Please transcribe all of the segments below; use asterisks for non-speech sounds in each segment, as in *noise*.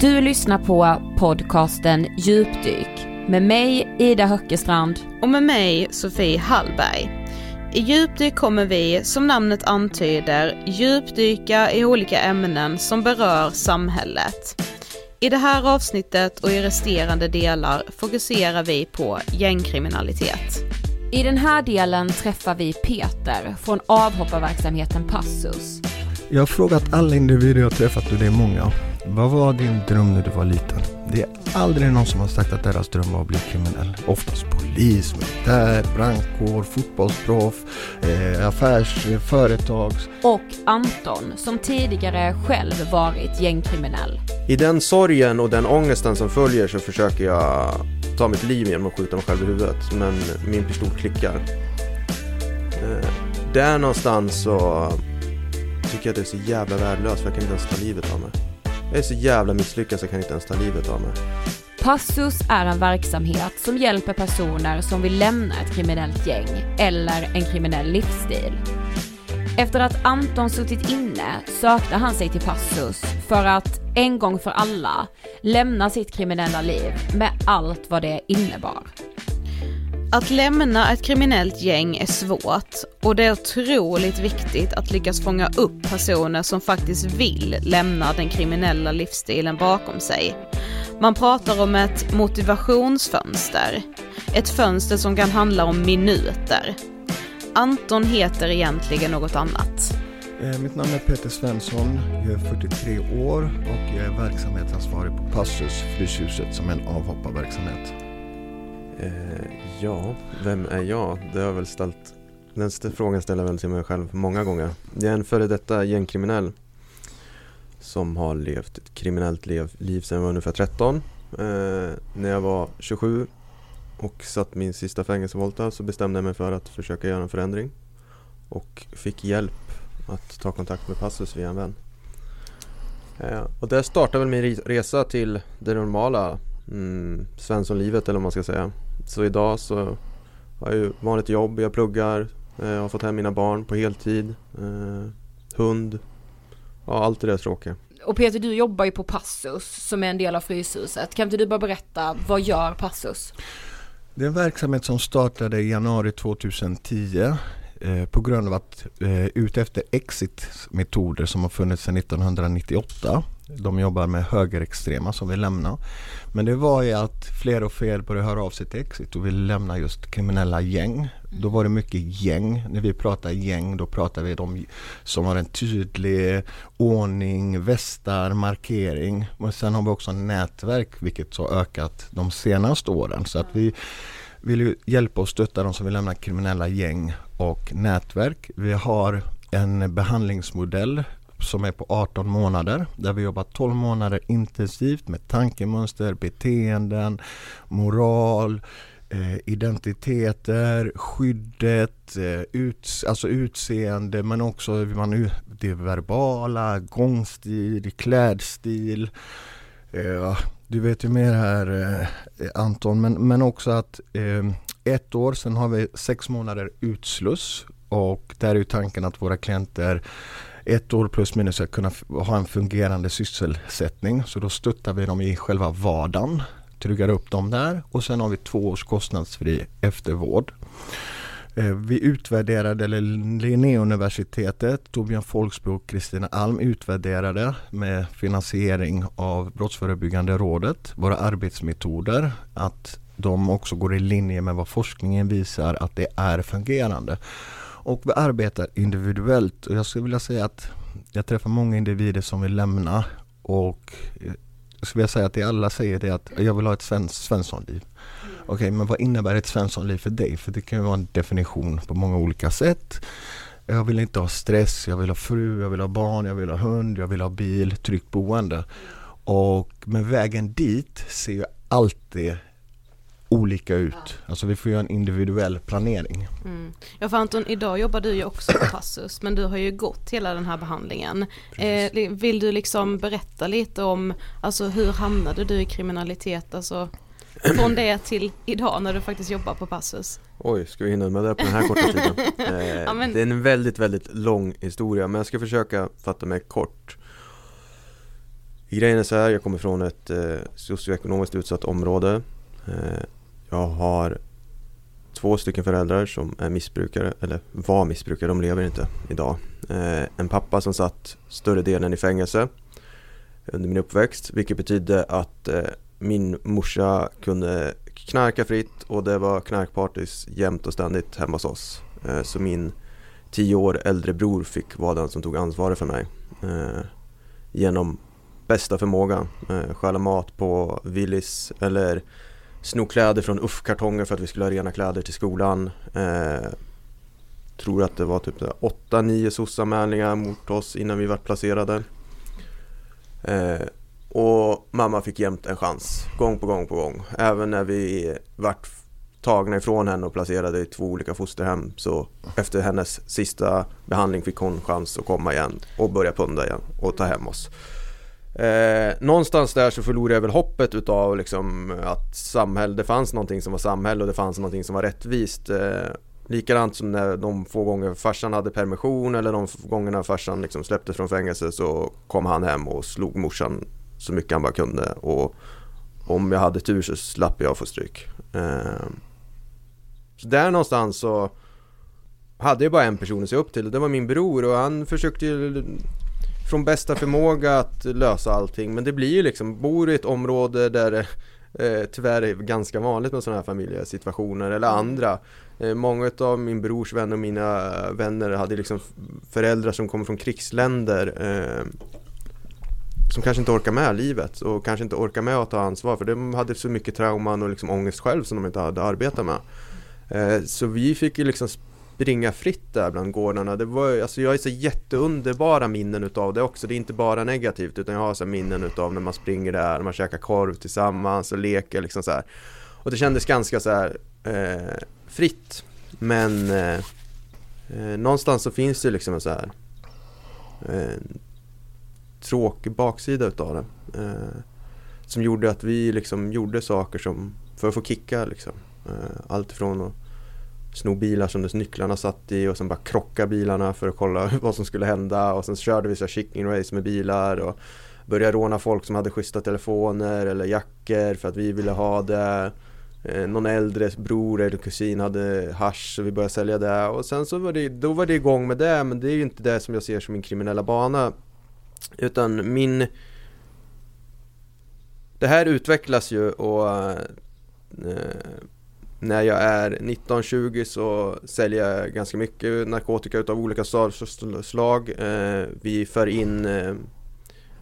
Du lyssnar på podcasten Djupdyk med mig Ida Höckestrand och med mig Sofie Hallberg. I Djupdyk kommer vi, som namnet antyder, djupdyka i olika ämnen som berör samhället. I det här avsnittet och i resterande delar fokuserar vi på gängkriminalitet. I den här delen träffar vi Peter från avhopparverksamheten Passus. Jag har frågat alla individer jag träffat och det är många. Vad var din dröm när du var liten? Det är aldrig någon som har sagt att deras dröm var att bli kriminell. Oftast polis, militär, brandkår, fotbollsproff, eh, affärs, eh, företags. Och Anton som tidigare själv varit gängkriminell. I den sorgen och den ångesten som följer så försöker jag ta mitt liv genom att skjuta mig själv i huvudet. Men min pistol klickar. Eh, där någonstans så tycker jag att det är så jävla värdelöst för jag kan inte ens ta livet av mig. Jag är så jävla misslyckad så jag kan inte ens ta livet av mig. Passus är en verksamhet som hjälper personer som vill lämna ett kriminellt gäng eller en kriminell livsstil. Efter att Anton suttit inne sökte han sig till Passus för att en gång för alla lämna sitt kriminella liv med allt vad det innebar. Att lämna ett kriminellt gäng är svårt och det är otroligt viktigt att lyckas fånga upp personer som faktiskt vill lämna den kriminella livsstilen bakom sig. Man pratar om ett motivationsfönster. Ett fönster som kan handla om minuter. Anton heter egentligen något annat. Eh, mitt namn är Peter Svensson, jag är 43 år och jag är verksamhetsansvarig på Passus, Fryshuset, som är en avhopparverksamhet. Eh, ja, vem är jag? Det har jag väl ställt Den frågan ställer jag väl till mig själv många gånger. Jag är en före detta gängkriminell som har levt ett kriminellt liv sedan jag var ungefär 13. Eh, när jag var 27 och satt min sista fängelsevolta så bestämde jag mig för att försöka göra en förändring och fick hjälp att ta kontakt med Passus via en vän. Eh, och där startade väl min resa till det normala mm, Svenssonlivet eller vad man ska säga. Så idag så har jag ju vanligt jobb, jag pluggar, jag eh, har fått hem mina barn på heltid, eh, hund, ja allt det där tråkiga. Och Peter, du jobbar ju på Passus som är en del av Fryshuset. Kan inte du bara berätta, vad gör Passus? Det är en verksamhet som startade i januari 2010 eh, på grund av att eh, utefter exit-metoder som har funnits sedan 1998 de jobbar med högerextrema som vill lämna. Men det var ju att fler och fler började höra av sig till Exit och vill lämna just kriminella gäng. Då var det mycket gäng. När vi pratar gäng då pratar vi om som har en tydlig ordning, västar, markering. Men sen har vi också nätverk vilket har ökat de senaste åren. Så att vi vill hjälpa och stötta de som vill lämna kriminella gäng och nätverk. Vi har en behandlingsmodell som är på 18 månader där vi jobbar 12 månader intensivt med tankemönster, beteenden, moral, eh, identiteter, skyddet, eh, ut, alltså utseende men också man, det verbala, gångstil, klädstil. Eh, du vet ju mer här eh, Anton men, men också att eh, ett år, sen har vi sex månader utsluss och där är ju tanken att våra klienter ett år plus minus att kunna ha en fungerande sysselsättning. Så då stöttar vi dem i själva vardagen, tryggar upp dem där och sen har vi två års kostnadsfri eftervård. Eh, vi utvärderade, eller Linnéuniversitetet, Torbjörn Folksbro och Kristina Alm utvärderade med finansiering av Brottsförebyggande rådet våra arbetsmetoder. Att de också går i linje med vad forskningen visar att det är fungerande. Och vi arbetar individuellt. Och jag skulle vilja säga att jag träffar många individer som vill lämna. Och jag skulle vilja säga att det alla säger det att jag vill ha ett svens svenssonliv. Okej, okay, men vad innebär ett svenssonliv för dig? För det kan ju vara en definition på många olika sätt. Jag vill inte ha stress, jag vill ha fru, jag vill ha barn, jag vill ha hund, jag vill ha bil, tryggt boende. Och med vägen dit ser ju alltid olika ut. Ja. Alltså vi får göra en individuell planering. Mm. Ja för Anton, idag jobbar du ju också på Passus men du har ju gått hela den här behandlingen. Eh, vill du liksom berätta lite om, alltså hur hamnade du i kriminalitet, alltså från det till idag när du faktiskt jobbar på Passus? Oj, ska vi hinna med det på den här korta tiden? *laughs* Eh, ja, men... Det är en väldigt, väldigt lång historia men jag ska försöka fatta mig kort. Grejen är så här, jag kommer från ett eh, socioekonomiskt utsatt område. Eh, jag har två stycken föräldrar som är missbrukare, eller var missbrukare, de lever inte idag. Eh, en pappa som satt större delen i fängelse under min uppväxt, vilket betydde att eh, min morsa kunde knarka fritt och det var knarkpartys jämt och ständigt hemma hos oss. Eh, så min tio år äldre bror fick vara den som tog ansvaret för mig. Genom bästa förmåga. Stjäla mat på Willys eller sno kläder från UFF-kartonger för att vi skulle ha rena kläder till skolan. Eh, tror att det var typ 8-9 soc-anmälningar mot oss innan vi var placerade. Eh, och mamma fick jämt en chans, gång på gång på gång. Även när vi vart tagna ifrån henne och placerade i två olika fosterhem så efter hennes sista behandling fick hon chans att komma igen och börja punda igen och ta hem oss. Eh, någonstans där så förlorade jag väl hoppet utav liksom att samhälle, det fanns någonting som var samhälle och det fanns någonting som var rättvist. Eh, likadant som när de få gånger farsan hade permission eller de gångerna farsan liksom släpptes från fängelse så kom han hem och slog morsan så mycket han bara kunde och om jag hade tur så slapp jag få stryk. Eh, så där någonstans så hade jag bara en person att se upp till och det var min bror och han försökte ju från bästa förmåga att lösa allting men det blir ju liksom, bor i ett område där det eh, tyvärr är ganska vanligt med sådana här familjesituationer eller andra. Eh, många av min brors vänner och mina vänner hade liksom föräldrar som kommer från krigsländer eh, som kanske inte orkar med livet och kanske inte orkar med att ta ansvar för de hade så mycket trauman och liksom ångest själv som de inte hade arbetat med. Eh, så vi fick ju liksom springa fritt där bland gårdarna. Det var, alltså jag har så jätteunderbara minnen utav det också. Det är inte bara negativt utan jag har så minnen utav när man springer där, man käkar korv tillsammans och leker liksom så här. Och det kändes ganska så här eh, fritt. Men eh, eh, någonstans så finns det liksom en så här eh, tråkig baksida utav det. Eh, som gjorde att vi liksom gjorde saker som för att få kicka liksom. Eh, allt ifrån att sno bilar som nycklarna satt i och sen bara krocka bilarna för att kolla *laughs* vad som skulle hända. Och sen körde vi så chicken race med bilar och började råna folk som hade schyssta telefoner eller jackor för att vi ville ha det. Eh, någon äldre bror eller kusin hade hash så vi började sälja det. Och sen så var det, då var det igång med det men det är ju inte det som jag ser som min kriminella bana. Utan min det här utvecklas ju och eh, när jag är 19-20 så säljer jag ganska mycket narkotika utav olika slag. Eh, vi för in eh,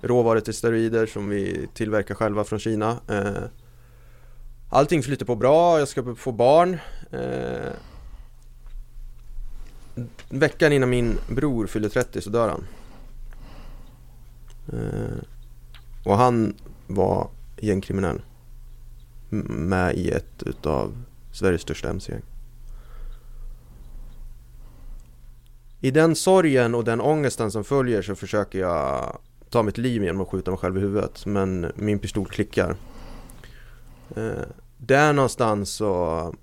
råvaror till steroider som vi tillverkar själva från Kina. Eh, allting flyter på bra, jag ska få barn. Eh, veckan innan min bror fyller 30 så dör han. Eh, och han var gängkriminell. Med i ett utav Sveriges största mc-gäng. I den sorgen och den ångesten som följer så försöker jag ta mitt liv genom att skjuta mig själv i huvudet men min pistol klickar. Eh, där någonstans så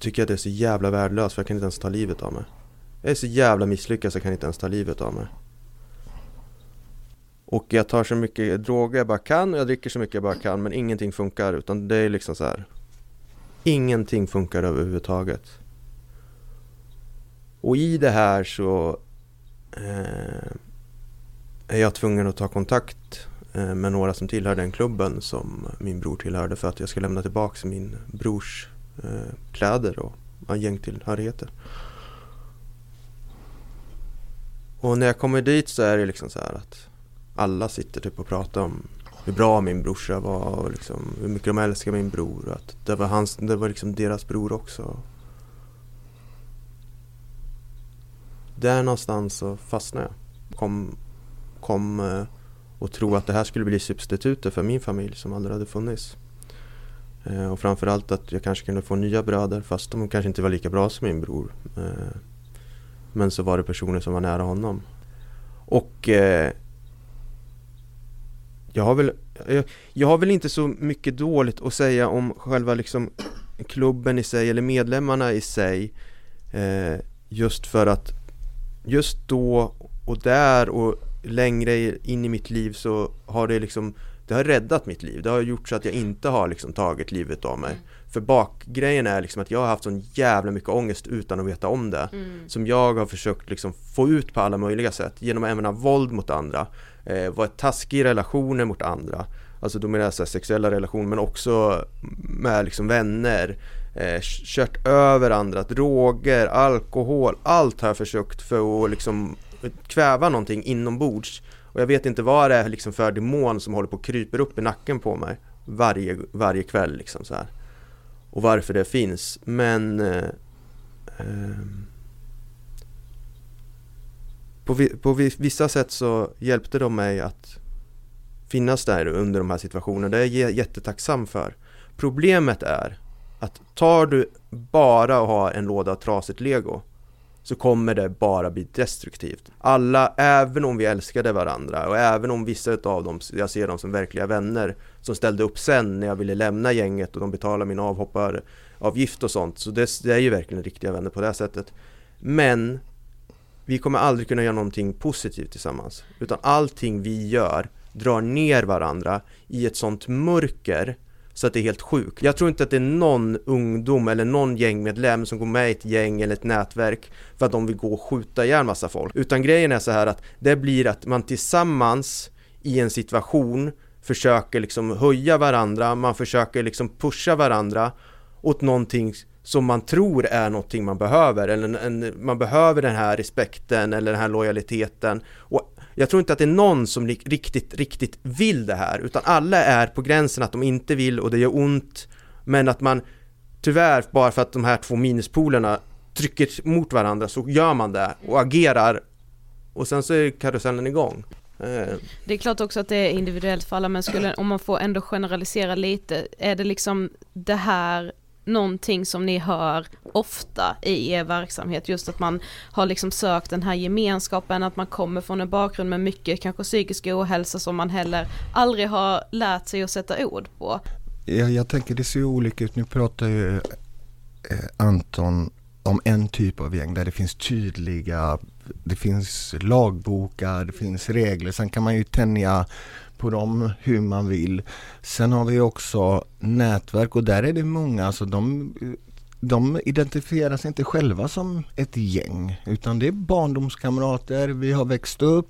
tycker jag att det är så jävla värdelöst för jag kan inte ens ta livet av mig. Jag är så jävla misslyckad så jag kan inte ens ta livet av mig. Och jag tar så mycket droger jag bara kan och jag dricker så mycket jag bara kan men ingenting funkar utan det är liksom så här. Ingenting funkar överhuvudtaget. Och i det här så eh, är jag tvungen att ta kontakt eh, med några som tillhör den klubben som min bror tillhörde för att jag ska lämna tillbaka min brors eh, kläder och gängtillhörigheter. Och när jag kommer dit så är det liksom så här att alla sitter typ och pratar om hur bra min brorsa var och liksom, hur mycket de älskar min bror. Och att det var, hans, det var liksom deras bror också. Där någonstans så fastnade jag. Kom, kom eh, och tro att det här skulle bli substitutet för min familj som aldrig hade funnits. Eh, och framförallt att jag kanske kunde få nya bröder fast de kanske inte var lika bra som min bror. Eh, men så var det personer som var nära honom. Och jag har väl, jag, jag, har väl inte så mycket dåligt att säga om själva liksom klubben i sig eller medlemmarna i sig eh, just för att just då och där och längre in i mitt liv så har det liksom det har räddat mitt liv. Det har gjort så att jag inte har liksom tagit livet av mig. Mm. För bakgrejen är liksom att jag har haft sån jävla mycket ångest utan att veta om det. Mm. Som jag har försökt liksom få ut på alla möjliga sätt. Genom att använda våld mot andra. Eh, vara taskig i relationer mot andra. Alltså då menar jag så sexuella relationer men också med liksom vänner. Eh, kört över andra, droger, alkohol. Allt har jag försökt för att liksom kväva någonting inombords. Och jag vet inte vad det är liksom för demon som håller på och kryper upp i nacken på mig varje, varje kväll liksom så här. Och varför det finns. Men eh, eh, på, på vissa sätt så hjälpte de mig att finnas där under de här situationerna. Det är jag jättetacksam för. Problemet är att tar du bara och har en låda trasigt lego så kommer det bara bli destruktivt. Alla, även om vi älskade varandra och även om vissa av dem, jag ser dem som verkliga vänner som ställde upp sen när jag ville lämna gänget och de betalade min avhopparavgift och sånt. Så det, det är ju verkligen riktiga vänner på det sättet. Men vi kommer aldrig kunna göra någonting positivt tillsammans. Utan allting vi gör drar ner varandra i ett sånt mörker så att det är helt sjukt. Jag tror inte att det är någon ungdom eller någon gängmedlem som går med i ett gäng eller ett nätverk för att de vill gå och skjuta ihjäl massa folk. Utan grejen är så här att det blir att man tillsammans i en situation försöker liksom höja varandra, man försöker liksom pusha varandra åt någonting som man tror är någonting man behöver eller en, en, man behöver den här respekten eller den här lojaliteten och jag tror inte att det är någon som riktigt, riktigt vill det här, utan alla är på gränsen att de inte vill och det gör ont, men att man tyvärr, bara för att de här två minuspolerna trycker mot varandra så gör man det och agerar. Och sen så är karusellen igång. Eh. Det är klart också att det är individuellt för alla men skulle, om man får ändå generalisera lite, är det liksom det här någonting som ni hör ofta i er verksamhet, just att man har liksom sökt den här gemenskapen, att man kommer från en bakgrund med mycket kanske psykisk ohälsa som man heller aldrig har lärt sig att sätta ord på. Ja, jag tänker det ser ju olika ut, nu pratar ju eh, Anton om en typ av gäng där det finns tydliga, det finns lagbokar, det finns regler, sen kan man ju tänja på dem hur man vill. Sen har vi också nätverk och där är det många, alltså de, de identifierar sig inte själva som ett gäng utan det är barndomskamrater, vi har växt upp,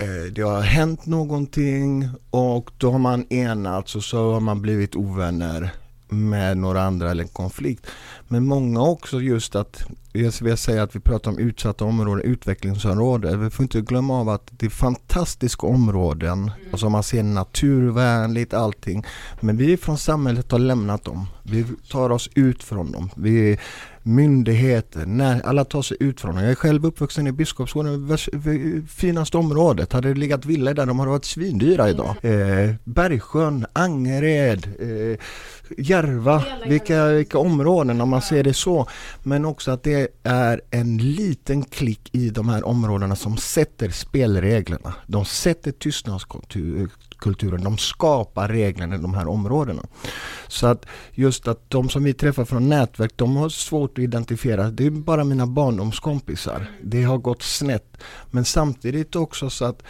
eh, det har hänt någonting och då har man enats och så har man blivit ovänner med några andra eller konflikt. Men många också just att, dels vill säga att vi pratar om utsatta områden, utvecklingsområden. Vi får inte glömma av att det är fantastiska områden, mm. alltså man ser naturvänligt allting. Men vi från samhället har lämnat dem. Vi tar oss ut från dem. Vi myndigheter, när alla tar sig ut från dem. Jag är själv uppvuxen i Biskopsgården, finaste området. Hade det legat villor där, de hade varit svindyra idag. Eh, Bergsjön, Angered, eh, Järva, vilka, vilka områden om man ser det så. Men också att det är en liten klick i de här områdena som sätter spelreglerna. De sätter tystnadskulturen, de skapar reglerna i de här områdena. Så att just att de som vi träffar från nätverk, de har svårt att identifiera. Det är bara mina barndomskompisar. Det har gått snett. Men samtidigt också så att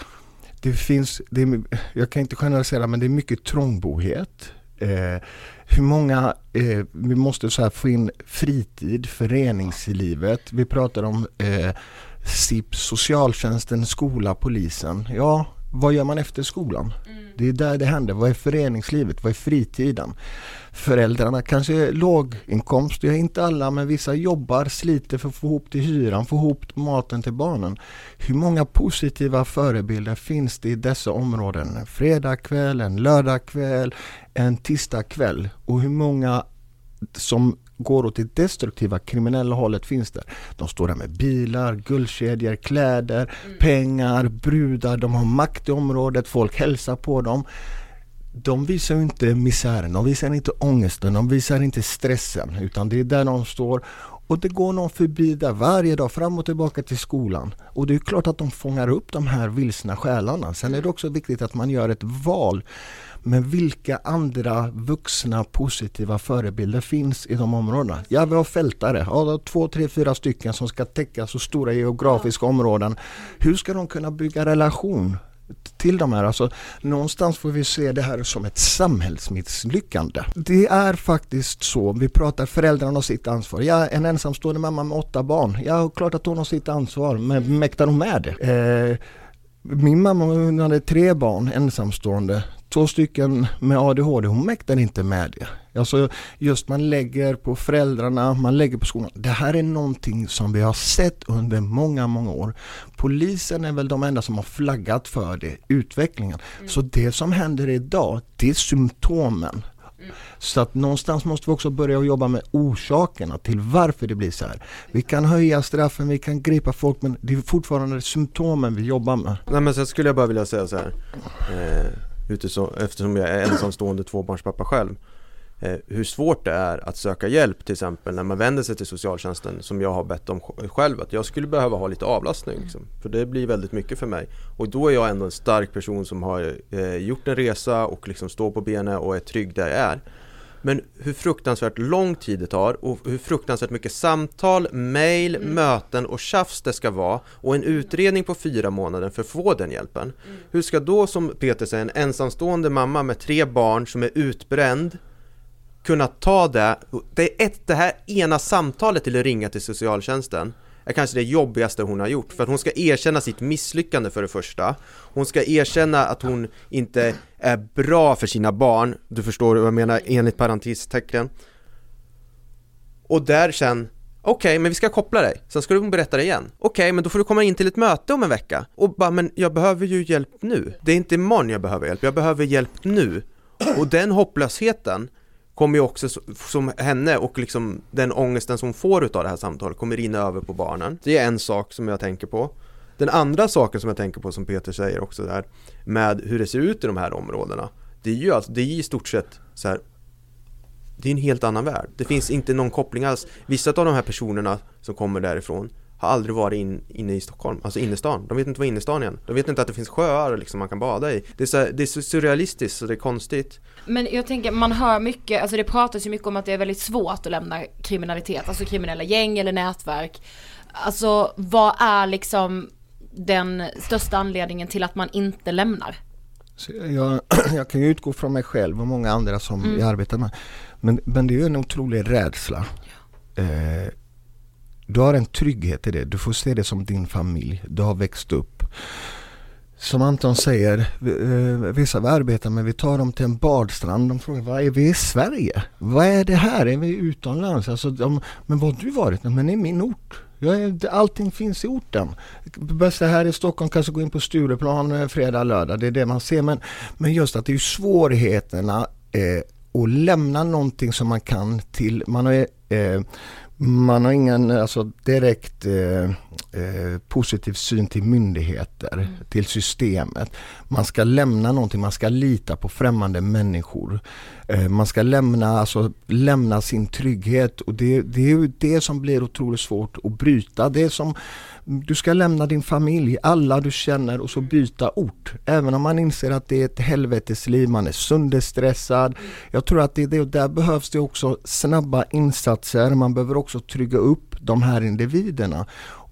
det finns, det är, jag kan inte generalisera men det är mycket trångbohet. Eh, hur många, eh, vi måste så här få in fritid, föreningslivet. Vi pratar om eh, SIP, socialtjänsten, skola, polisen. Ja, vad gör man efter skolan? Mm. Det är där det händer. Vad är föreningslivet? Vad är fritiden? Föräldrarna kanske är låginkomst, ja, inte alla men vissa jobbar, sliter för att få ihop till hyran, få ihop maten till barnen. Hur många positiva förebilder finns det i dessa områden? En fredagkväll, en lördagkväll, en tisdagkväll och hur många som går åt det destruktiva kriminella hållet finns där. De står där med bilar, guldkedjor, kläder, mm. pengar, brudar, de har makt i området, folk hälsar på dem. De visar inte misären, de visar inte ångesten, de visar inte stressen utan det är där de står och det går någon förbi där varje dag fram och tillbaka till skolan. Och det är klart att de fångar upp de här vilsna själarna. Sen är det också viktigt att man gör ett val. Men vilka andra vuxna positiva förebilder finns i de områdena? Ja, vi har fältare, ja, två, tre, fyra stycken som ska täcka så stora geografiska områden. Hur ska de kunna bygga relation till de här. Alltså, någonstans får vi se det här som ett samhällsmisslyckande. Det är faktiskt så, vi pratar föräldrarna har sitt ansvar. Är en ensamstående mamma med åtta barn. Ja, klart att hon har sitt ansvar, men mäktar hon med det? Eh, min mamma hon hade tre barn ensamstående, två stycken med ADHD, hon mäktade inte med det. Alltså just man lägger på föräldrarna, man lägger på skolan. Det här är någonting som vi har sett under många, många år. Polisen är väl de enda som har flaggat för det, utvecklingen. Mm. Så det som händer idag, det är symptomen. Så att någonstans måste vi också börja jobba med orsakerna till varför det blir så här. Vi kan höja straffen, vi kan gripa folk men det är fortfarande symptomen vi jobbar med. Nej men så skulle jag bara vilja säga så här. Eh, eftersom jag är ensamstående tvåbarnspappa själv. Eh, hur svårt det är att söka hjälp till exempel när man vänder sig till socialtjänsten som jag har bett om själv att jag skulle behöva ha lite avlastning liksom, för det blir väldigt mycket för mig. Och då är jag ändå en stark person som har eh, gjort en resa och liksom står på benen och är trygg där jag är men hur fruktansvärt lång tid det tar och hur fruktansvärt mycket samtal, mail, mm. möten och tjafs det ska vara och en utredning på fyra månader för att få den hjälpen. Mm. Hur ska då som Peter säger en ensamstående mamma med tre barn som är utbränd kunna ta det, det är ett, det här ena samtalet till att ringa till socialtjänsten är kanske det jobbigaste hon har gjort. För att hon ska erkänna sitt misslyckande för det första. Hon ska erkänna att hon inte är bra för sina barn, du förstår vad jag menar enligt parentestecken. Och där sen Okej, okay, men vi ska koppla dig, sen ska du berätta det igen. Okej, okay, men då får du komma in till ett möte om en vecka. Och bara, men jag behöver ju hjälp nu. Det är inte imorgon jag behöver hjälp, jag behöver hjälp nu. Och den hopplösheten kommer ju också som henne och liksom den ångesten som hon får utav det här samtalet kommer rinna över på barnen. Det är en sak som jag tänker på. Den andra saken som jag tänker på som Peter säger också där med hur det ser ut i de här områdena. Det är ju alltså, det är i stort sett så här det är en helt annan värld. Det finns inte någon koppling alls. Vissa av de här personerna som kommer därifrån har aldrig varit in, inne i Stockholm, alltså innerstan. De vet inte vad innerstan är. De vet inte att det finns sjöar liksom man kan bada i. Det är så, det är så surrealistiskt så det är konstigt. Men jag tänker, man hör mycket, alltså det pratas ju mycket om att det är väldigt svårt att lämna kriminalitet, alltså kriminella gäng eller nätverk. Alltså vad är liksom den största anledningen till att man inte lämnar? Jag, *clears throat* jag, kan ju utgå från mig själv och många andra som mm. jag arbetar med. Men, men det är ju en otrolig rädsla. Ja. Eh, du har en trygghet i det. Du får se det som din familj. Du har växt upp. Som Anton säger, eh, vissa vi arbetar med, vi tar dem till en badstrand. De frågar, vad är vi i Sverige? Vad är det här? Är vi utomlands? Alltså, de, men var har du varit? Men i min ort. Jag eh, allting finns i orten. Bästa här i Stockholm kanske gå in på Stureplan eh, fredag, lördag. Det är det man ser. Men, men just att det är svårigheterna eh, att lämna någonting som man kan till. Man är, eh, man har ingen alltså, direkt eh, eh, positiv syn till myndigheter, mm. till systemet. Man ska lämna någonting, man ska lita på främmande människor. Eh, man ska lämna, alltså, lämna sin trygghet och det, det är ju det som blir otroligt svårt att bryta. Det som du ska lämna din familj, alla du känner och så byta ort. Även om man inser att det är ett helvetesliv, man är sönderstressad. Jag tror att det är det och där behövs det också snabba insatser. Man behöver också trygga upp de här individerna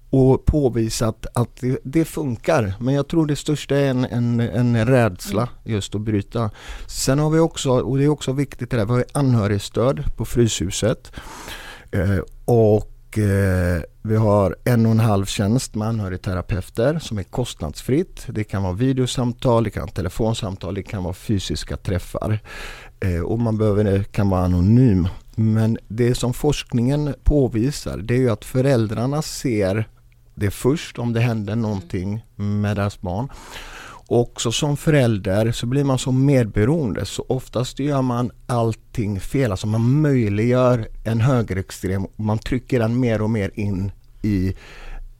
och påvisa att, att det, det, funkar. Men jag tror det största är en, en, en rädsla just att bryta. Sen har vi också, och det är också viktigt det där, vi har anhörigstöd på Fryshuset. Eh, och Eh, vi har en och en halv tjänst med anhörigterapeuter som är kostnadsfritt. Det kan vara videosamtal, det kan vara telefonsamtal, det kan vara fysiska träffar. Eh, och man behöver, eh, kan vara anonym. Men det som forskningen påvisar det är ju att föräldrarna ser det först om det händer någonting med deras barn. Också som förälder så blir man så medberoende så oftast gör man allting fel. Alltså man möjliggör en högerextrem, man trycker den mer och mer in i,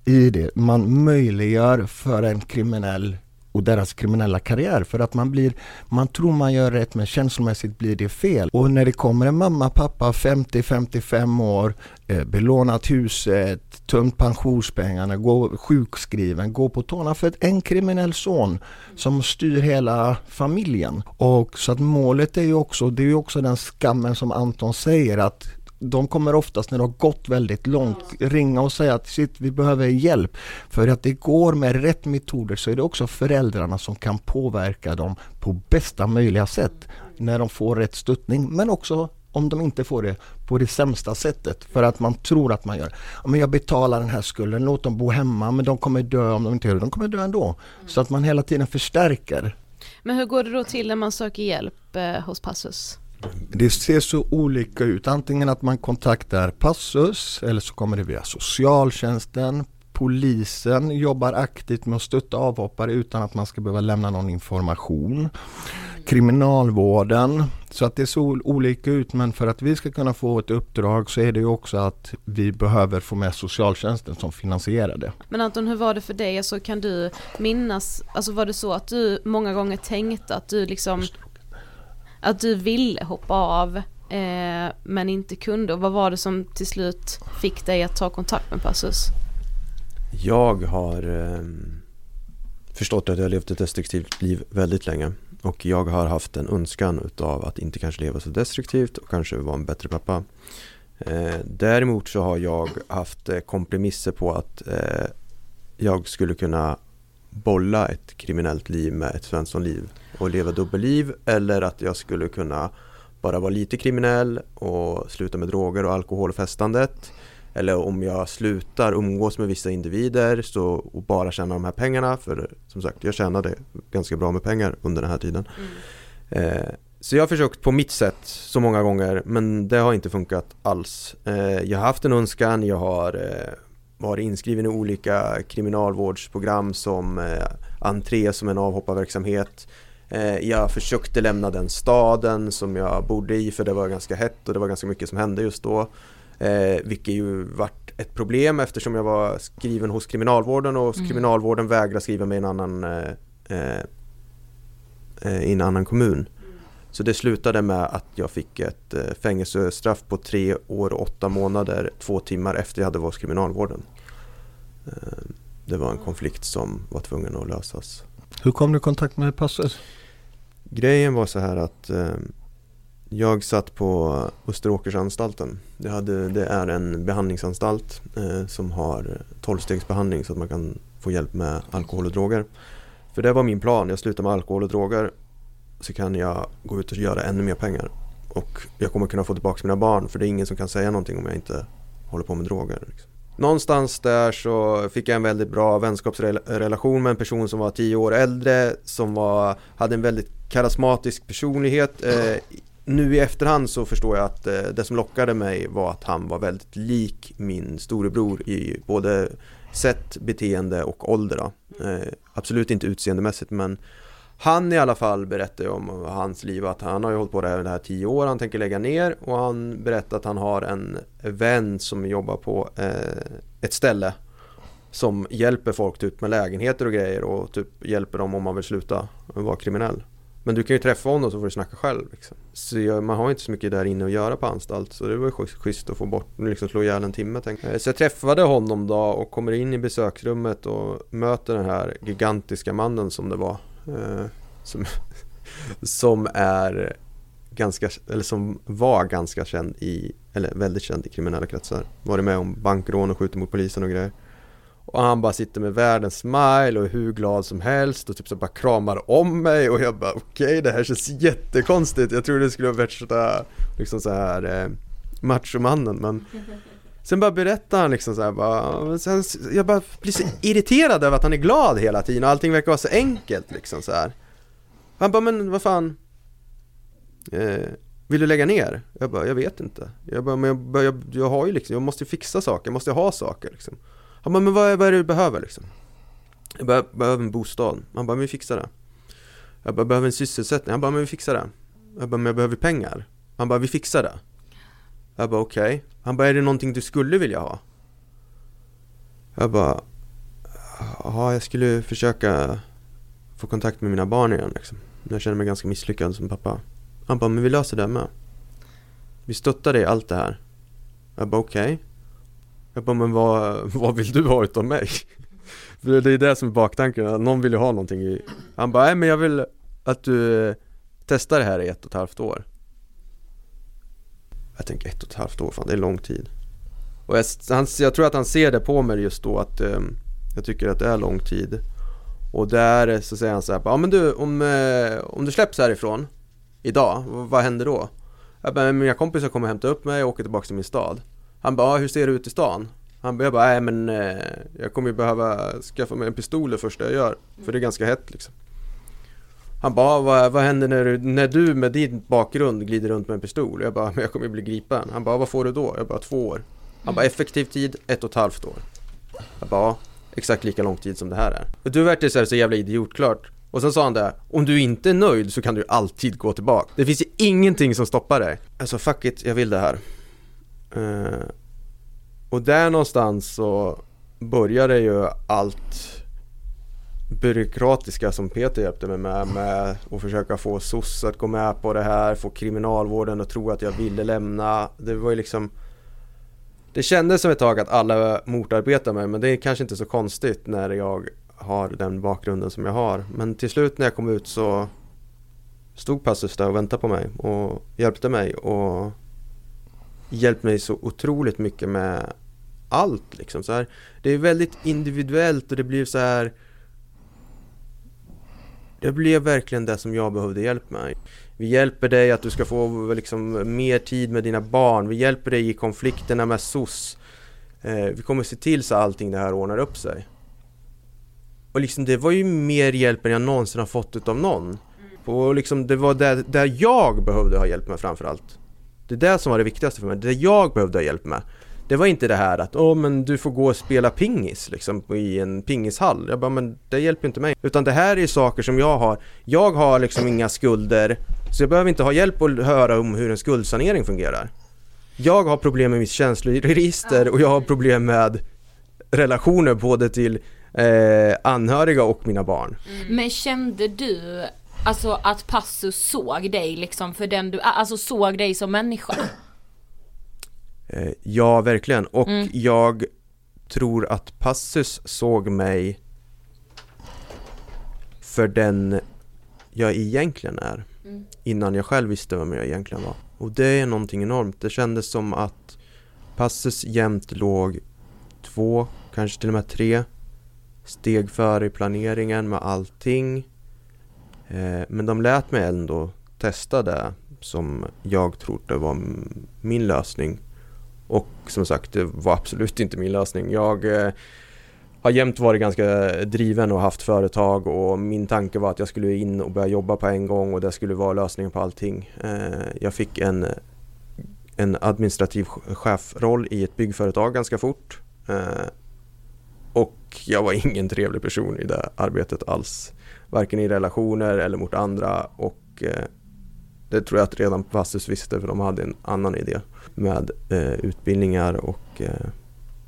i det. Man möjliggör för en kriminell och deras kriminella karriär för att man blir, man tror man gör rätt men känslomässigt blir det fel. Och när det kommer en mamma, pappa 50-55 år, eh, belånat huset, tömt pensionspengarna, går sjukskriven, går på tårna för en kriminell son som styr hela familjen. Och så att målet är ju också, det är ju också den skammen som Anton säger att de kommer oftast när det har gått väldigt långt ringa och säga att shit, vi behöver hjälp. För att det går med rätt metoder så är det också föräldrarna som kan påverka dem på bästa möjliga sätt när de får rätt stöttning. Men också om de inte får det på det sämsta sättet för att man tror att man gör. Men jag betalar den här skulden, låt dem bo hemma men de kommer dö om de inte gör det. De kommer dö ändå. Så att man hela tiden förstärker. Men hur går det då till när man söker hjälp eh, hos Passus? Det ser så olika ut. Antingen att man kontaktar Passus eller så kommer det via socialtjänsten. Polisen jobbar aktivt med att stötta avhoppare utan att man ska behöva lämna någon information. Kriminalvården. Så att det ser olika ut men för att vi ska kunna få ett uppdrag så är det ju också att vi behöver få med socialtjänsten som finansierar det. Men Anton hur var det för dig? Alltså kan du minnas, alltså var det så att du många gånger tänkte att du liksom att du ville hoppa av eh, men inte kunde och vad var det som till slut fick dig att ta kontakt med Passus? Jag har eh, förstått att jag har levt ett destruktivt liv väldigt länge och jag har haft en önskan utav att inte kanske leva så destruktivt och kanske vara en bättre pappa. Eh, däremot så har jag haft eh, kompromisser på att eh, jag skulle kunna bolla ett kriminellt liv med ett svenssonliv och leva dubbelliv eller att jag skulle kunna bara vara lite kriminell och sluta med droger och alkoholfestandet eller om jag slutar umgås med vissa individer så, och bara tjäna de här pengarna för som sagt jag tjänade ganska bra med pengar under den här tiden. Mm. Eh, så jag har försökt på mitt sätt så många gånger men det har inte funkat alls. Eh, jag har haft en önskan, jag har eh, varit inskriven i olika kriminalvårdsprogram som eh, entré som en avhopparverksamhet. Eh, jag försökte lämna den staden som jag bodde i för det var ganska hett och det var ganska mycket som hände just då. Eh, vilket ju vart ett problem eftersom jag var skriven hos kriminalvården och mm. kriminalvården vägrade skriva mig i en annan, eh, i en annan kommun. Så det slutade med att jag fick ett eh, fängelsestraff på tre år och åtta månader två timmar efter jag hade varit hos kriminalvården. Eh, det var en konflikt som var tvungen att lösas. Hur kom du i kontakt med Passus? Grejen var så här att eh, jag satt på Österåkersanstalten. Det, hade, det är en behandlingsanstalt eh, som har tolvstegsbehandling så att man kan få hjälp med alkohol och droger. För det var min plan, jag slutar med alkohol och droger så kan jag gå ut och göra ännu mer pengar. Och jag kommer kunna få tillbaka mina barn för det är ingen som kan säga någonting om jag inte håller på med droger. Liksom. Någonstans där så fick jag en väldigt bra vänskapsrelation med en person som var tio år äldre, som var, hade en väldigt karismatisk personlighet. Eh, nu i efterhand så förstår jag att eh, det som lockade mig var att han var väldigt lik min storebror i både sätt, beteende och ålder. Eh, absolut inte utseendemässigt men han i alla fall berättar om hans liv att han har ju hållit på det här, det här tio år, han tänker lägga ner och han berättar att han har en vän som jobbar på eh, ett ställe som hjälper folk typ med lägenheter och grejer och typ hjälper dem om man vill sluta vara kriminell. Men du kan ju träffa honom så får du snacka själv. Liksom. Så jag, man har inte så mycket där inne att göra på anstalt så det var ju schysst att få bort, liksom slå ihjäl en timme jag. Eh, så jag träffade honom då och kommer in i besöksrummet och möter den här gigantiska mannen som det var Eh, som, som är ganska, eller som var ganska känd i, eller väldigt känd i kriminella kretsar. Varit med om bankrån och skjutit mot polisen och grejer. Och han bara sitter med världens smile och är hur glad som helst och typ så bara kramar om mig och jag bara okej okay, det här känns jättekonstigt. Jag trodde det skulle vara värsta liksom så här eh, machomannen men Sen bara berättar han liksom så här, bara, sen, jag bara blir så irriterad över att han är glad hela tiden och allting verkar vara så enkelt liksom så här. Han bara, men vad fan? Eh, Vill du lägga ner? Jag bara, jag vet inte. Jag bara, men jag, jag, jag har ju liksom, jag måste fixa saker, jag måste ha saker liksom. Han bara, men vad, vad är det du behöver liksom? Jag bara, jag behöver en bostad. Han bara, men vi fixar det. Jag bara, jag behöver en sysselsättning. Han bara, men vi fixar det. Jag bara, men jag behöver pengar. Han bara, vi fixar det. Jag bara, okej okay. Han bara, är det någonting du skulle vilja ha? Jag bara, ja jag skulle försöka få kontakt med mina barn igen liksom. Jag känner mig ganska misslyckad som pappa. Han bara, men vi löser det med. Vi stöttar dig i allt det här. Jag bara, okej. Okay. Jag bara, men vad, vad vill du ha utav mig? *laughs* För det är det som är baktanken, att någon vill ju ha någonting i Han bara, nej men jag vill att du testar det här i ett och ett halvt år jag tänker ett och ett halvt år, fan det är lång tid. Och jag, han, jag tror att han ser det på mig just då att eh, jag tycker att det är lång tid. Och där eh, så säger han så här, ja men du om, eh, om du släpps härifrån idag, vad händer då? Jag bara, mina kompisar kommer hämta upp mig och åker tillbaka till min stad. Han bara, hur ser det ut i stan? Han bara, jag bara, nej men eh, jag kommer ju behöva skaffa mig en pistol det första jag gör. För det är ganska hett liksom. Han bara, ah, vad, vad händer när du, när du med din bakgrund glider runt med en pistol? Jag bara, men jag kommer ju bli gripen Han bara, vad får du då? Jag bara, två år Han bara, effektiv tid, ett och ett halvt år Jag bara, exakt lika lång tid som det här är Och Du verkar så, så jävla idiotklart och sen sa han det, om du inte är nöjd så kan du alltid gå tillbaka. Det finns ju ingenting som stoppar dig. Alltså fuck it, jag vill det här. Uh, och där någonstans så började ju allt byråkratiska som Peter hjälpte mig med, med att försöka få SOS att gå med på det här, få kriminalvården att tro att jag ville lämna. Det var ju liksom Det kändes som ett tag att alla motarbetade mig men det är kanske inte så konstigt när jag har den bakgrunden som jag har. Men till slut när jag kom ut så stod Passus där och väntade på mig och hjälpte mig och hjälpt mig så otroligt mycket med allt liksom så här. Det är väldigt individuellt och det blir så här det blev verkligen det som jag behövde hjälp med. Vi hjälper dig att du ska få liksom mer tid med dina barn. Vi hjälper dig i konflikterna med SOS. Eh, vi kommer se till så allting det här ordnar upp sig. Och liksom det var ju mer hjälp än jag någonsin har fått utav någon. Och liksom det var där, där jag behövde ha hjälp med framförallt. Det är det som var det viktigaste för mig, det jag behövde ha hjälp med. Det var inte det här att åh men du får gå och spela pingis liksom i en pingishall. Jag bara men det hjälper inte mig. Utan det här är saker som jag har. Jag har liksom inga skulder så jag behöver inte ha hjälp att höra om hur en skuldsanering fungerar. Jag har problem med mitt känsloregister och jag har problem med relationer både till eh, anhöriga och mina barn. Mm. Men kände du Alltså att Passus såg dig liksom för den du alltså såg dig som människa? Eh, ja, verkligen. Och mm. jag tror att Passus såg mig för den jag egentligen är. Mm. Innan jag själv visste vem jag egentligen var. Och det är någonting enormt. Det kändes som att Passus jämt låg två, kanske till och med tre steg före i planeringen med allting. Eh, men de lät mig ändå testa det som jag trodde var min lösning. Och som sagt, det var absolut inte min lösning. Jag eh, har jämt varit ganska driven och haft företag och min tanke var att jag skulle in och börja jobba på en gång och det skulle vara lösningen på allting. Eh, jag fick en, en administrativ chefroll i ett byggföretag ganska fort. Eh, och jag var *laughs* ingen trevlig person i det arbetet alls varken i relationer eller mot andra och det tror jag att redan Passus visste för de hade en annan idé med eh, utbildningar och eh,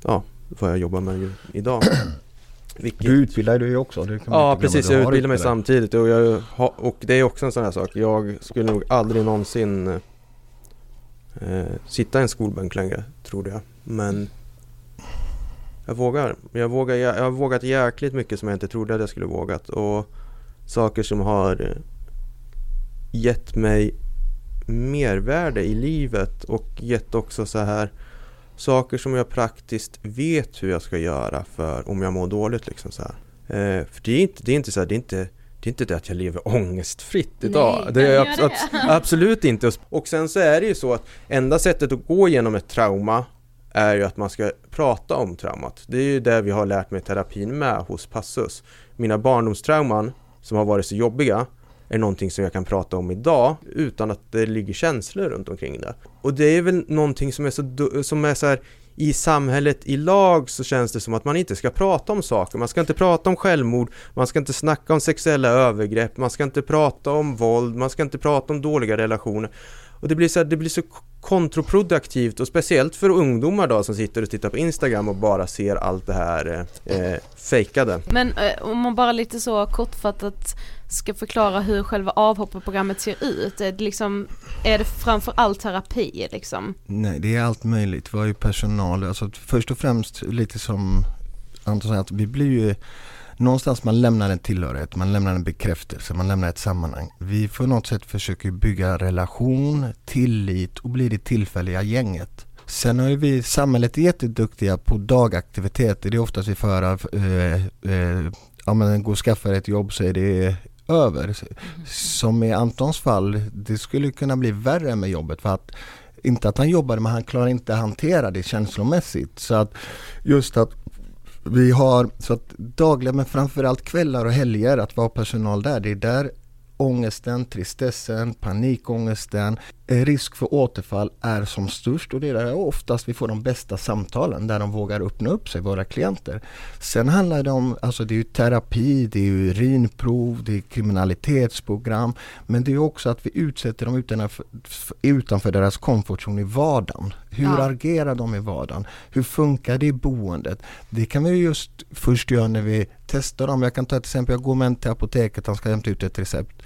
ja, vad jag jobbar med idag. *clears throat* Vilket... Du utbildar dig också. ja precis, jag utbildar mig samtidigt och, jag, och det är också en sån här sak. Jag skulle nog aldrig någonsin eh, sitta i en skolbänk längre, tror jag. Men jag vågar. Jag, vågar. jag har vågat jäkligt mycket som jag inte trodde att jag skulle vågat. Och saker som har eh, gett mig mervärde i livet och gett också så här saker som jag praktiskt vet hur jag ska göra för om jag mår dåligt liksom så här. Eh, för det är inte, det är inte så här, det är inte det är inte det att jag lever ångestfritt idag. Nej, det är abs abs absolut inte. Och sen så är det ju så att enda sättet att gå igenom ett trauma är ju att man ska prata om traumat. Det är ju det vi har lärt mig terapin med hos Passus. Mina barndomstrauman som har varit så jobbiga är någonting som jag kan prata om idag utan att det ligger känslor runt omkring det. Och det är väl någonting som är så, som är så här, i samhället i lag så känns det som att man inte ska prata om saker. Man ska inte prata om självmord, man ska inte snacka om sexuella övergrepp, man ska inte prata om våld, man ska inte prata om dåliga relationer. Och det blir så här, det blir så kontraproduktivt och speciellt för ungdomar då som sitter och tittar på Instagram och bara ser allt det här eh, fejkade. Men eh, om man bara lite så kortfattat ska förklara hur själva avhopparprogrammet ser ut, är det liksom, är det framför allt terapi liksom? Nej, det är allt möjligt. Vi har ju personal, alltså först och främst lite som Anton säger, att vi blir ju någonstans man lämnar en tillhörighet, man lämnar en bekräftelse, man lämnar ett sammanhang. Vi på något sätt försöker bygga relation, tillit och bli det tillfälliga gänget. Sen har ju vi, samhället är jätteduktiga på dagaktiviteter. Det är oftast vi får höra, eh, eh, ja men gå och skaffa ett jobb så är det över. Som i Antons fall, det skulle kunna bli värre med jobbet för att inte att han jobbade men han klarar inte att hantera det känslomässigt. Så att just att vi har så att dagliga men framförallt kvällar och helger att vara personal där. Det är där ångesten, tristessen, panikångesten, eh, risk för återfall är som störst och det är där oftast vi får de bästa samtalen där de vågar öppna upp sig, våra klienter. Sen handlar det om, alltså det är ju terapi, det är ju urinprov, det är kriminalitetsprogram men det är också att vi utsätter dem utanför, utanför deras komfortzon i vardagen. Hur ja. agerar de i vardagen? Hur funkar det i boendet? Det kan vi just först göra när vi testa dem. Jag kan ta ett exempel, jag går med en till apoteket, han ska hämta ut ett recept.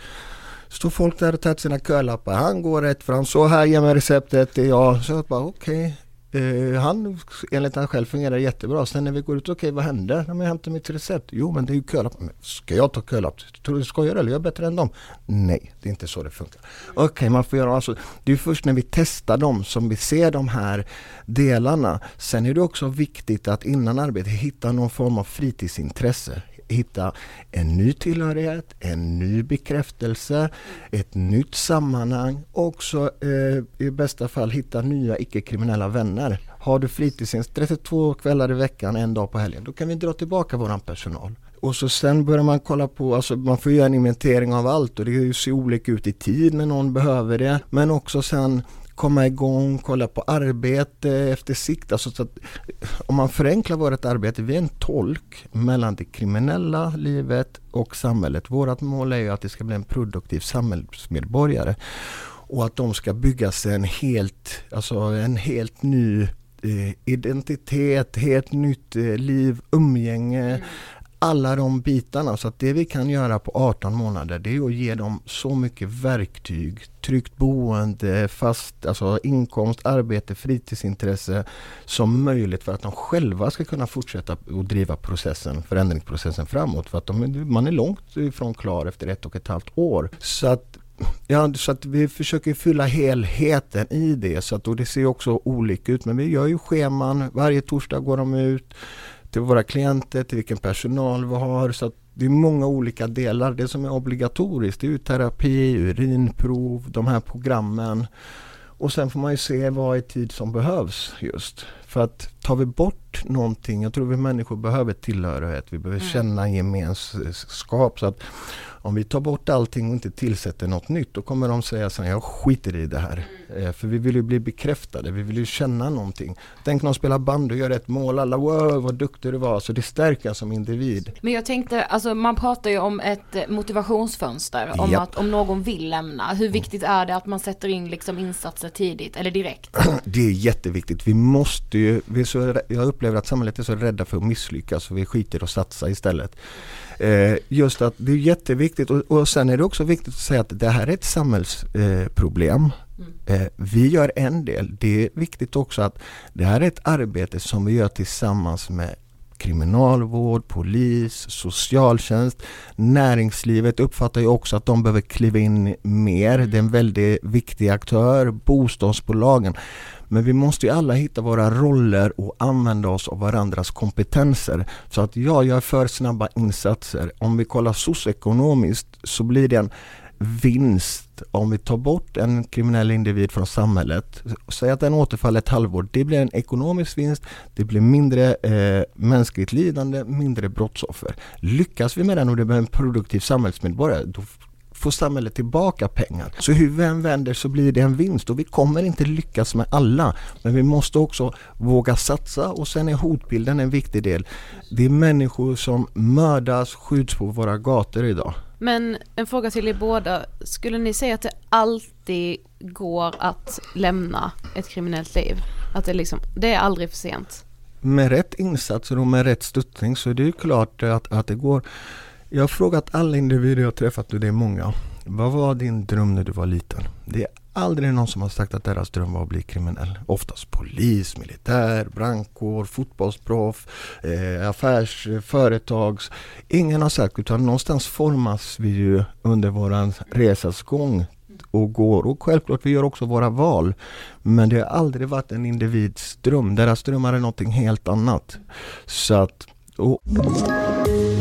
Står folk där och tar sina kölappar, han går rätt fram, så här ger mig receptet, det är jag. Så jag bara okej, okay. Eh, han, enligt han själv, fungerar jättebra. Sen när vi går ut, okej okay, vad hände? När jag hämtar mitt recept? Jo men det är ju kölapp. Ska jag ta kölapp? Tror du du skojar eller? Jag är bättre än dem? Nej, det är inte så det funkar. Okej, okay, man får göra alltså. Det är först när vi testar dem som vi ser de här delarna. Sen är det också viktigt att innan arbetet hitta någon form av fritidsintresse hitta en ny tillhörighet, en ny bekräftelse, ett nytt sammanhang och också eh, i bästa fall hitta nya icke-kriminella vänner. Har du fritidsintresse två kvällar i veckan, en dag på helgen, då kan vi dra tillbaka våran personal. Och så sen börjar man kolla på, alltså man får göra en inventering av allt och det ser olika ut i tid när någon behöver det. Men också sen komma igång, kolla på arbete efter sikt. Alltså så att, om man förenklar vårt arbete, vi är en tolk mellan det kriminella livet och samhället. Vårt mål är ju att det ska bli en produktiv samhällsmedborgare och att de ska bygga sig en helt, alltså en helt ny eh, identitet, helt nytt eh, liv, umgänge, mm alla de bitarna. Så att det vi kan göra på 18 månader det är att ge dem så mycket verktyg. Tryggt boende, fast alltså inkomst, arbete, fritidsintresse som möjligt för att de själva ska kunna fortsätta att driva processen, förändringsprocessen framåt. För att de, man är långt ifrån klar efter ett och ett halvt år. Så att Ja, så att vi försöker fylla helheten i det. Så att, och det ser också olika ut. Men vi gör ju scheman. Varje torsdag går de ut till våra klienter, till vilken personal vi har. Så det är många olika delar. Det som är obligatoriskt det är terapi, urinprov, de här programmen. Och sen får man ju se vad i tid som behövs just. För att tar vi bort någonting, jag tror vi människor behöver tillhörighet, vi behöver mm. känna gemenskap. Så att om vi tar bort allting och inte tillsätter något nytt då kommer de säga här, jag skiter i det här. Mm. Eh, för vi vill ju bli bekräftade, vi vill ju känna någonting. Tänk någon spelar band och gör ett mål, alla wow vad duktig du var. Så det stärker som individ. Men jag tänkte, alltså man pratar ju om ett eh, motivationsfönster, om Japp. att om någon vill lämna. Hur viktigt är det att man sätter in liksom insatser tidigt eller direkt? *clears throat* Det är jätteviktigt. Vi måste ju, vi så, jag upplever att samhället är så rädda för att misslyckas och vi skiter och satsa istället. Eh, just att det är jätteviktigt och, och sen är det också viktigt att säga att det här är ett samhällsproblem. Eh, mm. vi gör en del. Det är viktigt också att det här är ett arbete som vi gör tillsammans med kriminalvård, polis, socialtjänst, näringslivet uppfattar ju också att de behöver kliva in mer. Det är en väldigt viktig aktör, bostadsbolagen. Men vi måste ju alla hitta våra roller och använda oss av varandras kompetenser. Så att jag gör för snabba insatser. Om vi kollar socioekonomiskt så blir det en vinst om vi tar bort en kriminell individ från samhället. Säg att den återfaller ett halvår. Det blir en ekonomisk vinst, det blir mindre eh, mänskligt lidande, mindre brottsoffer. Lyckas vi med den och det blir en produktiv samhällsmedborgare, då får samhället tillbaka pengar. Så hur vi än vänder så blir det en vinst och vi kommer inte lyckas med alla. Men vi måste också våga satsa och sen är hotbilden en viktig del. Det är människor som mördas, skjuts på våra gator idag. Men en fråga till er båda. Skulle ni säga att det alltid går att lämna ett kriminellt liv? Att det liksom, det är aldrig för sent? Med rätt insatser och med rätt stöttning så är det ju klart att, att det går. Jag har frågat alla individer jag träffat och det är många. Vad var din dröm när du var liten? Det är aldrig någon som har sagt att deras dröm var att bli kriminell. Oftast polis, militär, brandkår, fotbollsproff, eh, affärsföretag. Ingen har sagt utan någonstans formas vi ju under våran resas gång och går och självklart vi gör också våra val. Men det har aldrig varit en individs dröm. Deras drömmar är någonting helt annat. Så att, och...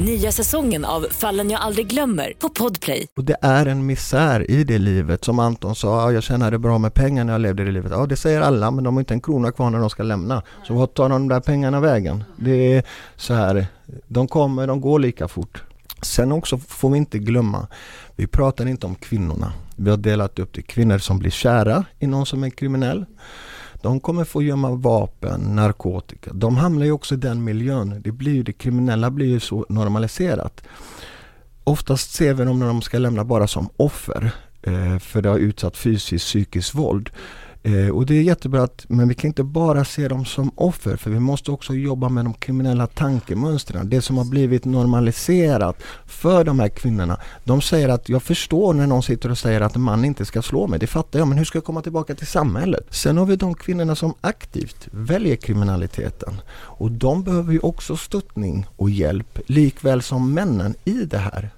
Nya säsongen av Fallen jag aldrig glömmer på Podplay. Och det är en misär i det livet. Som Anton sa, ja, jag tjänade bra med pengar när jag levde det livet. Ja, det säger alla, men de har inte en krona kvar när de ska lämna. Så vart tar de där pengarna vägen? Det är så här, de kommer, de går lika fort. Sen också får vi inte glömma, vi pratar inte om kvinnorna. Vi har delat upp det. Kvinnor som blir kära i någon som är kriminell. De kommer få gömma vapen, narkotika. De hamnar ju också i den miljön. Det, blir, det kriminella blir ju så normaliserat. Oftast ser vi dem när de ska lämna bara som offer. Eh, för det har utsatt fysiskt, psykiskt våld. Eh, och det är jättebra att, men vi kan inte bara se dem som offer för vi måste också jobba med de kriminella tankemönstren. Det som har blivit normaliserat för de här kvinnorna. De säger att jag förstår när någon sitter och säger att en man inte ska slå mig. Det fattar jag, men hur ska jag komma tillbaka till samhället? Sen har vi de kvinnorna som aktivt väljer kriminaliteten. Och de behöver ju också stöttning och hjälp likväl som männen i det här.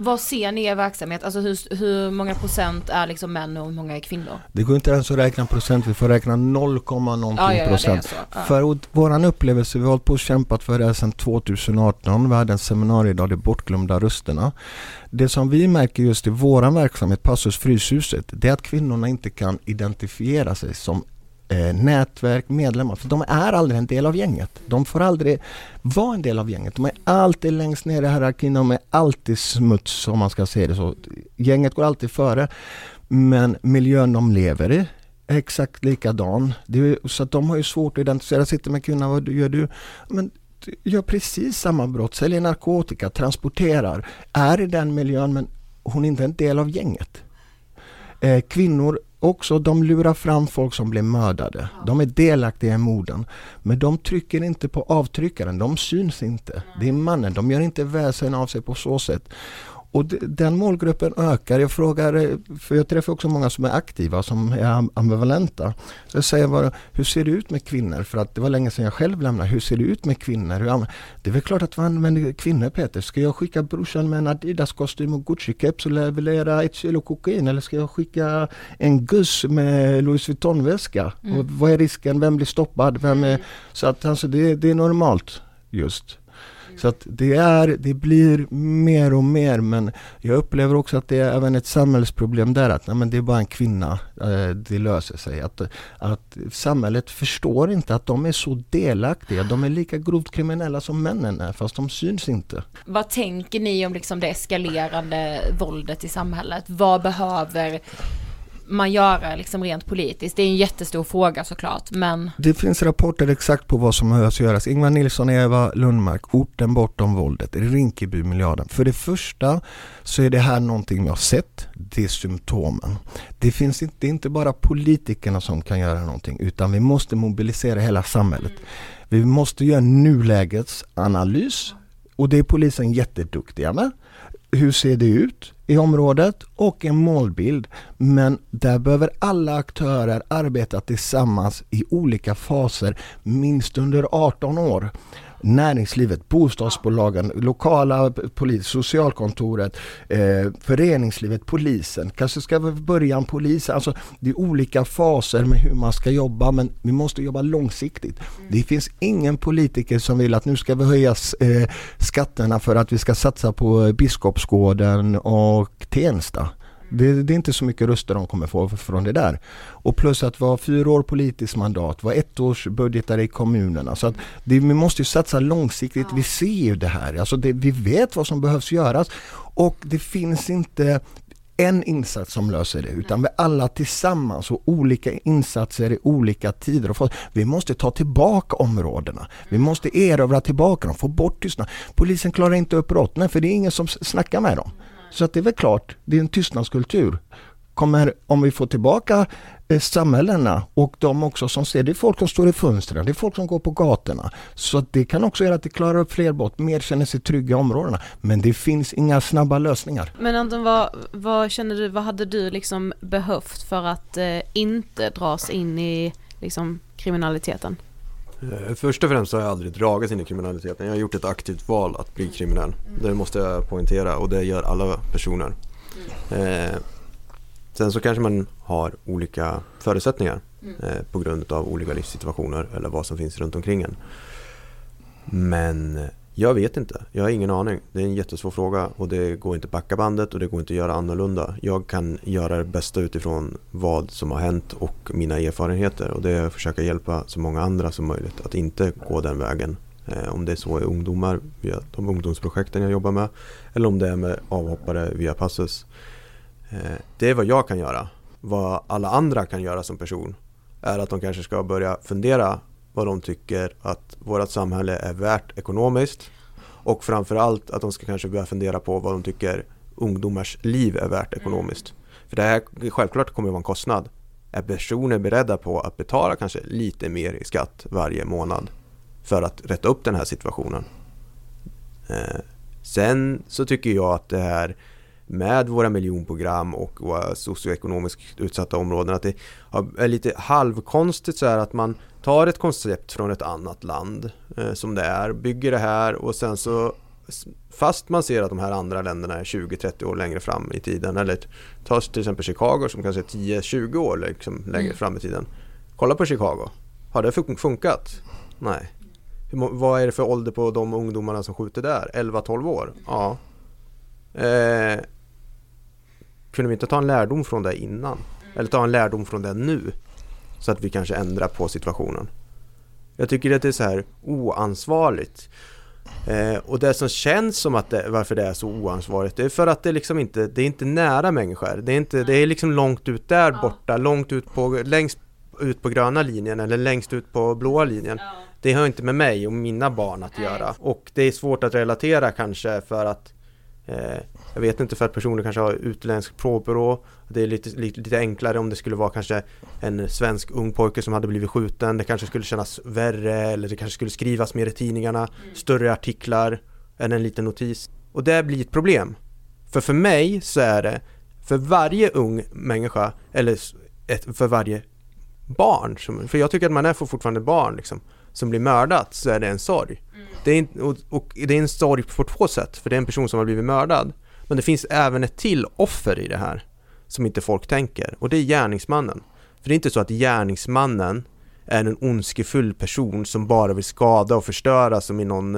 Vad ser ni i er verksamhet? Alltså hur, hur många procent är liksom män och hur många är kvinnor? Det går inte ens att räkna procent, vi får räkna 0, någonting ja, ja, ja, procent. För våran upplevelse, vi har hållit på och kämpat för det här sedan 2018. Vi hade en seminariedag, de bortglömda rösterna. Det som vi märker just i våran verksamhet, Passus Fryshuset, det är att kvinnorna inte kan identifiera sig som eh, nätverk, medlemmar. För de är aldrig en del av gänget. De får aldrig vara en del av gänget. De är alltid längst ner i hierarkin. De är alltid smuts om man ska säga det så. Gänget går alltid före. Men miljön de lever i är exakt likadan. Är, så att de har ju svårt att identifiera. Sitter med kvinnan, vad gör du? Men gör precis samma brott, säljer narkotika, transporterar, är i den miljön men hon är inte en del av gänget. Eh, kvinnor också, de lurar fram folk som blir mördade. De är delaktiga i morden. Men de trycker inte på avtryckaren, de syns inte. Det är mannen, de gör inte väsen av sig på så sätt. Och den målgruppen ökar. Jag frågar, eh, för jag träffar också många som är aktiva, som är ambivalenta. Så jag säger bara, hur ser det ut med kvinnor? För att det var länge sedan jag själv lämnade. Hur ser det ut med kvinnor? det är väl klart att man använder kvinnor Peter. Ska jag skicka brorsan med en Adidas-kostym och Gucci-keps och leverera ett kilo kokain? Eller ska jag skicka en Gus med Louis Vuitton-väska? Mm. vad är risken? Vem blir stoppad? Vem är... Så att alltså, det, det är normalt just. Så att det, är, det blir mer och mer men jag upplever också att det är även ett samhällsproblem där att nej, men det är bara en kvinna, eh, det löser sig. Att, att samhället förstår inte att de är så delaktiga. De är lika grovt kriminella som männen är fast de syns inte. Vad tänker ni om liksom det eskalerande våldet i samhället? Vad behöver man göra liksom rent politiskt? Det är en jättestor fråga såklart, men... Det finns rapporter exakt på vad som behövs göras. Ingvar Nilsson och Eva Lundmark, orten bortom våldet, Rinkeby-miljarden. För det första så är det här någonting vi har sett, det är symptomen. Det finns inte, det är inte bara politikerna som kan göra någonting, utan vi måste mobilisera hela samhället. Vi måste göra nulägets analys och det är polisen jätteduktiga med hur ser det ut i området och en målbild. Men där behöver alla aktörer arbeta tillsammans i olika faser minst under 18 år näringslivet, bostadsbolagen, lokala polis, socialkontoret, eh, föreningslivet, polisen. Kanske ska vi börja en polis. Alltså det är olika faser med hur man ska jobba men vi måste jobba långsiktigt. Mm. Det finns ingen politiker som vill att nu ska vi höja eh, skatterna för att vi ska satsa på Biskopsgården och Tensta. Det, det, är inte så mycket röster de kommer få från det där. Och plus att vara fyra år politiskt mandat, vara ett års budgetar i kommunerna. Så att det, vi måste ju satsa långsiktigt. Vi ser ju det här. Alltså det, vi vet vad som behövs göras. Och det finns inte en insats som löser det utan vi alla tillsammans och olika insatser i olika tider. Och vi måste ta tillbaka områdena. Vi måste erövra tillbaka dem, få bort tystnad. Polisen klarar inte upp brott, nej för det är ingen som snackar med dem. Så att det är väl klart, det är en tystnadskultur. Kommer, om vi får tillbaka eh, samhällena och de också som ser, det är folk som står i fönstren, det är folk som går på gatorna. Så det kan också göra att det klarar upp fler brott, mer känner sig trygga i områdena. Men det finns inga snabba lösningar. Men Anton, vad, vad känner du, vad hade du liksom behövt för att eh, inte dras in i liksom, kriminaliteten? Eh, först och främst har jag aldrig dragits in i kriminaliteten. Jag har gjort ett aktivt val att bli kriminell. Det måste jag poängtera och det gör alla personer. Eh, sen så kanske man har olika förutsättningar eh, på grund av olika livssituationer eller vad som finns runt omkring en. Men jag vet inte. Jag har ingen aning. Det är en jättesvår fråga och det går inte att backa bandet och det går inte att göra annorlunda. Jag kan göra det bästa utifrån vad som har hänt och mina erfarenheter och det är att försöka hjälpa så många andra som möjligt att inte gå den vägen. Eh, om det är så är ungdomar via de ungdomsprojekten jag jobbar med eller om det är med avhoppare via Passus. Eh, det är vad jag kan göra. Vad alla andra kan göra som person är att de kanske ska börja fundera vad de tycker att vårt samhälle är värt ekonomiskt och framförallt att de ska kanske börja fundera på vad de tycker ungdomars liv är värt ekonomiskt. Mm. För det här självklart kommer att vara en kostnad. Är personer beredda på att betala kanske lite mer i skatt varje månad för att rätta upp den här situationen? Eh, sen så tycker jag att det här med våra miljonprogram och våra socioekonomiskt utsatta områden att det är lite halvkonstigt så här att man tar ett koncept från ett annat land eh, som det är, bygger det här och sen så fast man ser att de här andra länderna är 20-30 år längre fram i tiden eller ta till exempel Chicago som kanske är 10-20 år liksom längre mm. fram i tiden. Kolla på Chicago. Har det funkat? Nej. Hur, vad är det för ålder på de ungdomarna som skjuter där? 11-12 år? Ja. Eh, kunde vi inte ta en lärdom från det innan? Eller ta en lärdom från det nu? Så att vi kanske ändrar på situationen. Jag tycker att det är så här oansvarigt. Eh, och det som känns som att det, varför det är så oansvarigt det är för att det liksom inte, det är inte nära människor. Det är, inte, det är liksom långt ut där borta, långt ut på, längst ut på gröna linjen eller längst ut på blåa linjen. Det har inte med mig och mina barn att göra. Och det är svårt att relatera kanske för att jag vet inte för att personer kanske har utländsk provbyrå. Det är lite, lite, lite, enklare om det skulle vara kanske en svensk ung pojke som hade blivit skjuten. Det kanske skulle kännas värre eller det kanske skulle skrivas mer i tidningarna. Mm. Större artiklar än en liten notis. Och det blir ett problem. För för mig så är det för varje ung människa eller ett, för varje barn, som, för jag tycker att man är fortfarande barn liksom, som blir mördat så är det en sorg. Mm. Det är, och, och det är en sorg på två sätt, för det är en person som har blivit mördad. Men det finns även ett till offer i det här som inte folk tänker och det är gärningsmannen. För det är inte så att gärningsmannen är en ondskefull person som bara vill skada och förstöra som i någon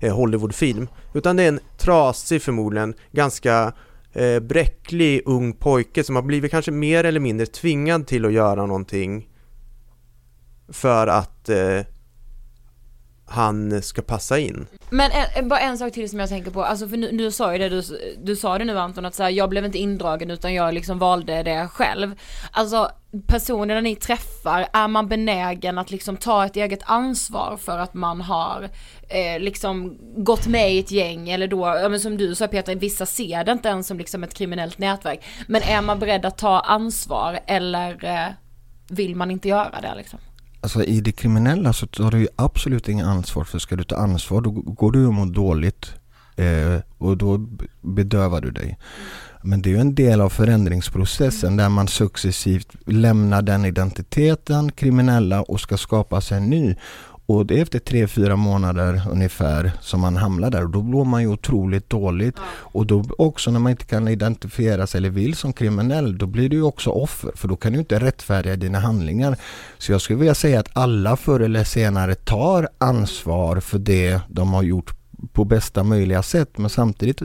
eh, Hollywoodfilm. Utan det är en trasig förmodligen, ganska eh, bräcklig ung pojke som har blivit kanske mer eller mindre tvingad till att göra någonting för att eh, han ska passa in. Men en, bara en sak till som jag tänker på, alltså för nu, nu sa ju det, du, du sa det nu Anton att så här, jag blev inte indragen utan jag liksom valde det själv. Alltså personerna ni träffar, är man benägen att liksom ta ett eget ansvar för att man har eh, liksom gått med i ett gäng eller då, ja, men som du sa Peter, vissa ser det inte ens som liksom ett kriminellt nätverk. Men är man beredd att ta ansvar eller eh, vill man inte göra det liksom? Alltså i det kriminella så tar du ju absolut inget ansvar för ska du ta ansvar då går du och mår dåligt eh, och då bedövar du dig. Men det är ju en del av förändringsprocessen där man successivt lämnar den identiteten, kriminella och ska skapa sig en ny. Och det är efter tre, fyra månader ungefär som man hamnar där och då mår man ju otroligt dåligt. Och då också när man inte kan identifiera sig eller vill som kriminell, då blir du ju också offer för då kan du inte rättfärdiga dina handlingar. Så jag skulle vilja säga att alla förr eller senare tar ansvar för det de har gjort på bästa möjliga sätt men samtidigt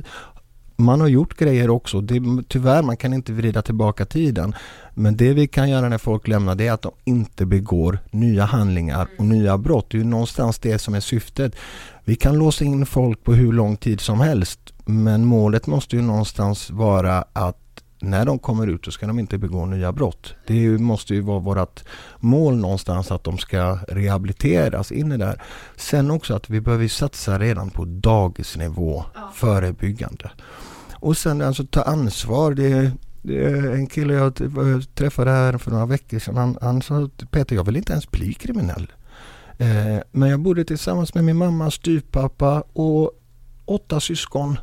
man har gjort grejer också. Det, tyvärr, man kan inte vrida tillbaka tiden. Men det vi kan göra när folk lämnar det är att de inte begår nya handlingar och nya brott. Det är ju någonstans det som är syftet. Vi kan låsa in folk på hur lång tid som helst men målet måste ju någonstans vara att när de kommer ut så ska de inte begå nya brott. Det måste ju vara vårt mål någonstans att de ska rehabiliteras in i det här. Sen också att vi behöver satsa redan på dagisnivå ja. förebyggande. Och sen alltså ta ansvar. Det, det är en kille jag träffade här för några veckor sedan. Han, han sa Peter jag vill inte ens bli kriminell. Eh, men jag bodde tillsammans med min mamma, styvpappa och åtta syskon.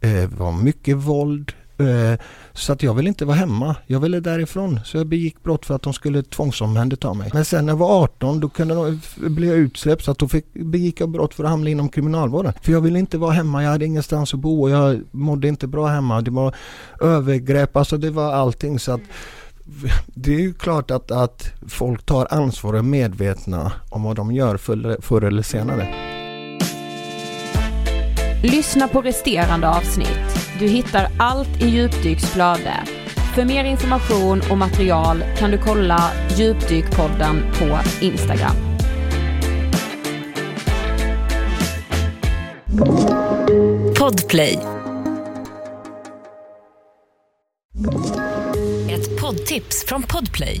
Det eh, var mycket våld, Eh, så att jag ville inte vara hemma. Jag ville därifrån. Så jag begick brott för att de skulle tvångsomhänderta mig. Men sen när jag var 18 då kunde de, eh, blev jag utsläppt så att då fick, begick jag brott för att hamna inom kriminalvården. För jag ville inte vara hemma. Jag hade ingenstans att bo och jag mådde inte bra hemma. Det var övergrepp, alltså det var allting. Så att det är ju klart att, att folk tar ansvar och är medvetna om vad de gör förr, förr eller senare. Lyssna på resterande avsnitt. Du hittar allt i Djupdyks flöde. För mer information och material kan du kolla Djupdykpodden på Instagram. Podplay. Ett poddtips från Podplay.